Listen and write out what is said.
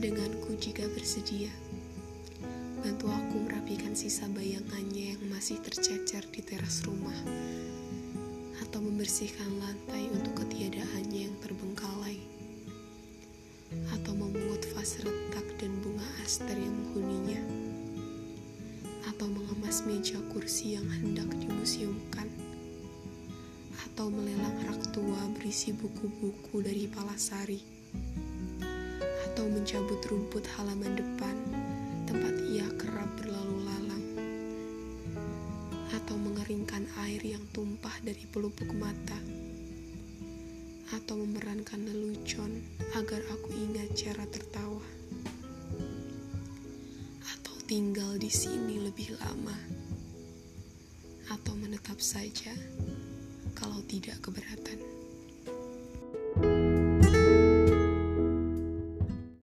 denganku jika bersedia. Bantu aku merapikan sisa bayangannya yang masih tercecer di teras rumah. Atau membersihkan lantai untuk ketiadaannya yang terbengkalai. Atau memungut vas retak dan bunga aster yang menghuninya. Atau mengemas meja kursi yang hendak dimuseumkan atau melelang rak tua berisi buku-buku dari Palasari, rumput halaman depan tempat ia kerap berlalu lalang, atau mengeringkan air yang tumpah dari pelupuk mata, atau memerankan lelucon agar aku ingat cara tertawa, atau tinggal di sini lebih lama, atau menetap saja kalau tidak keberatan.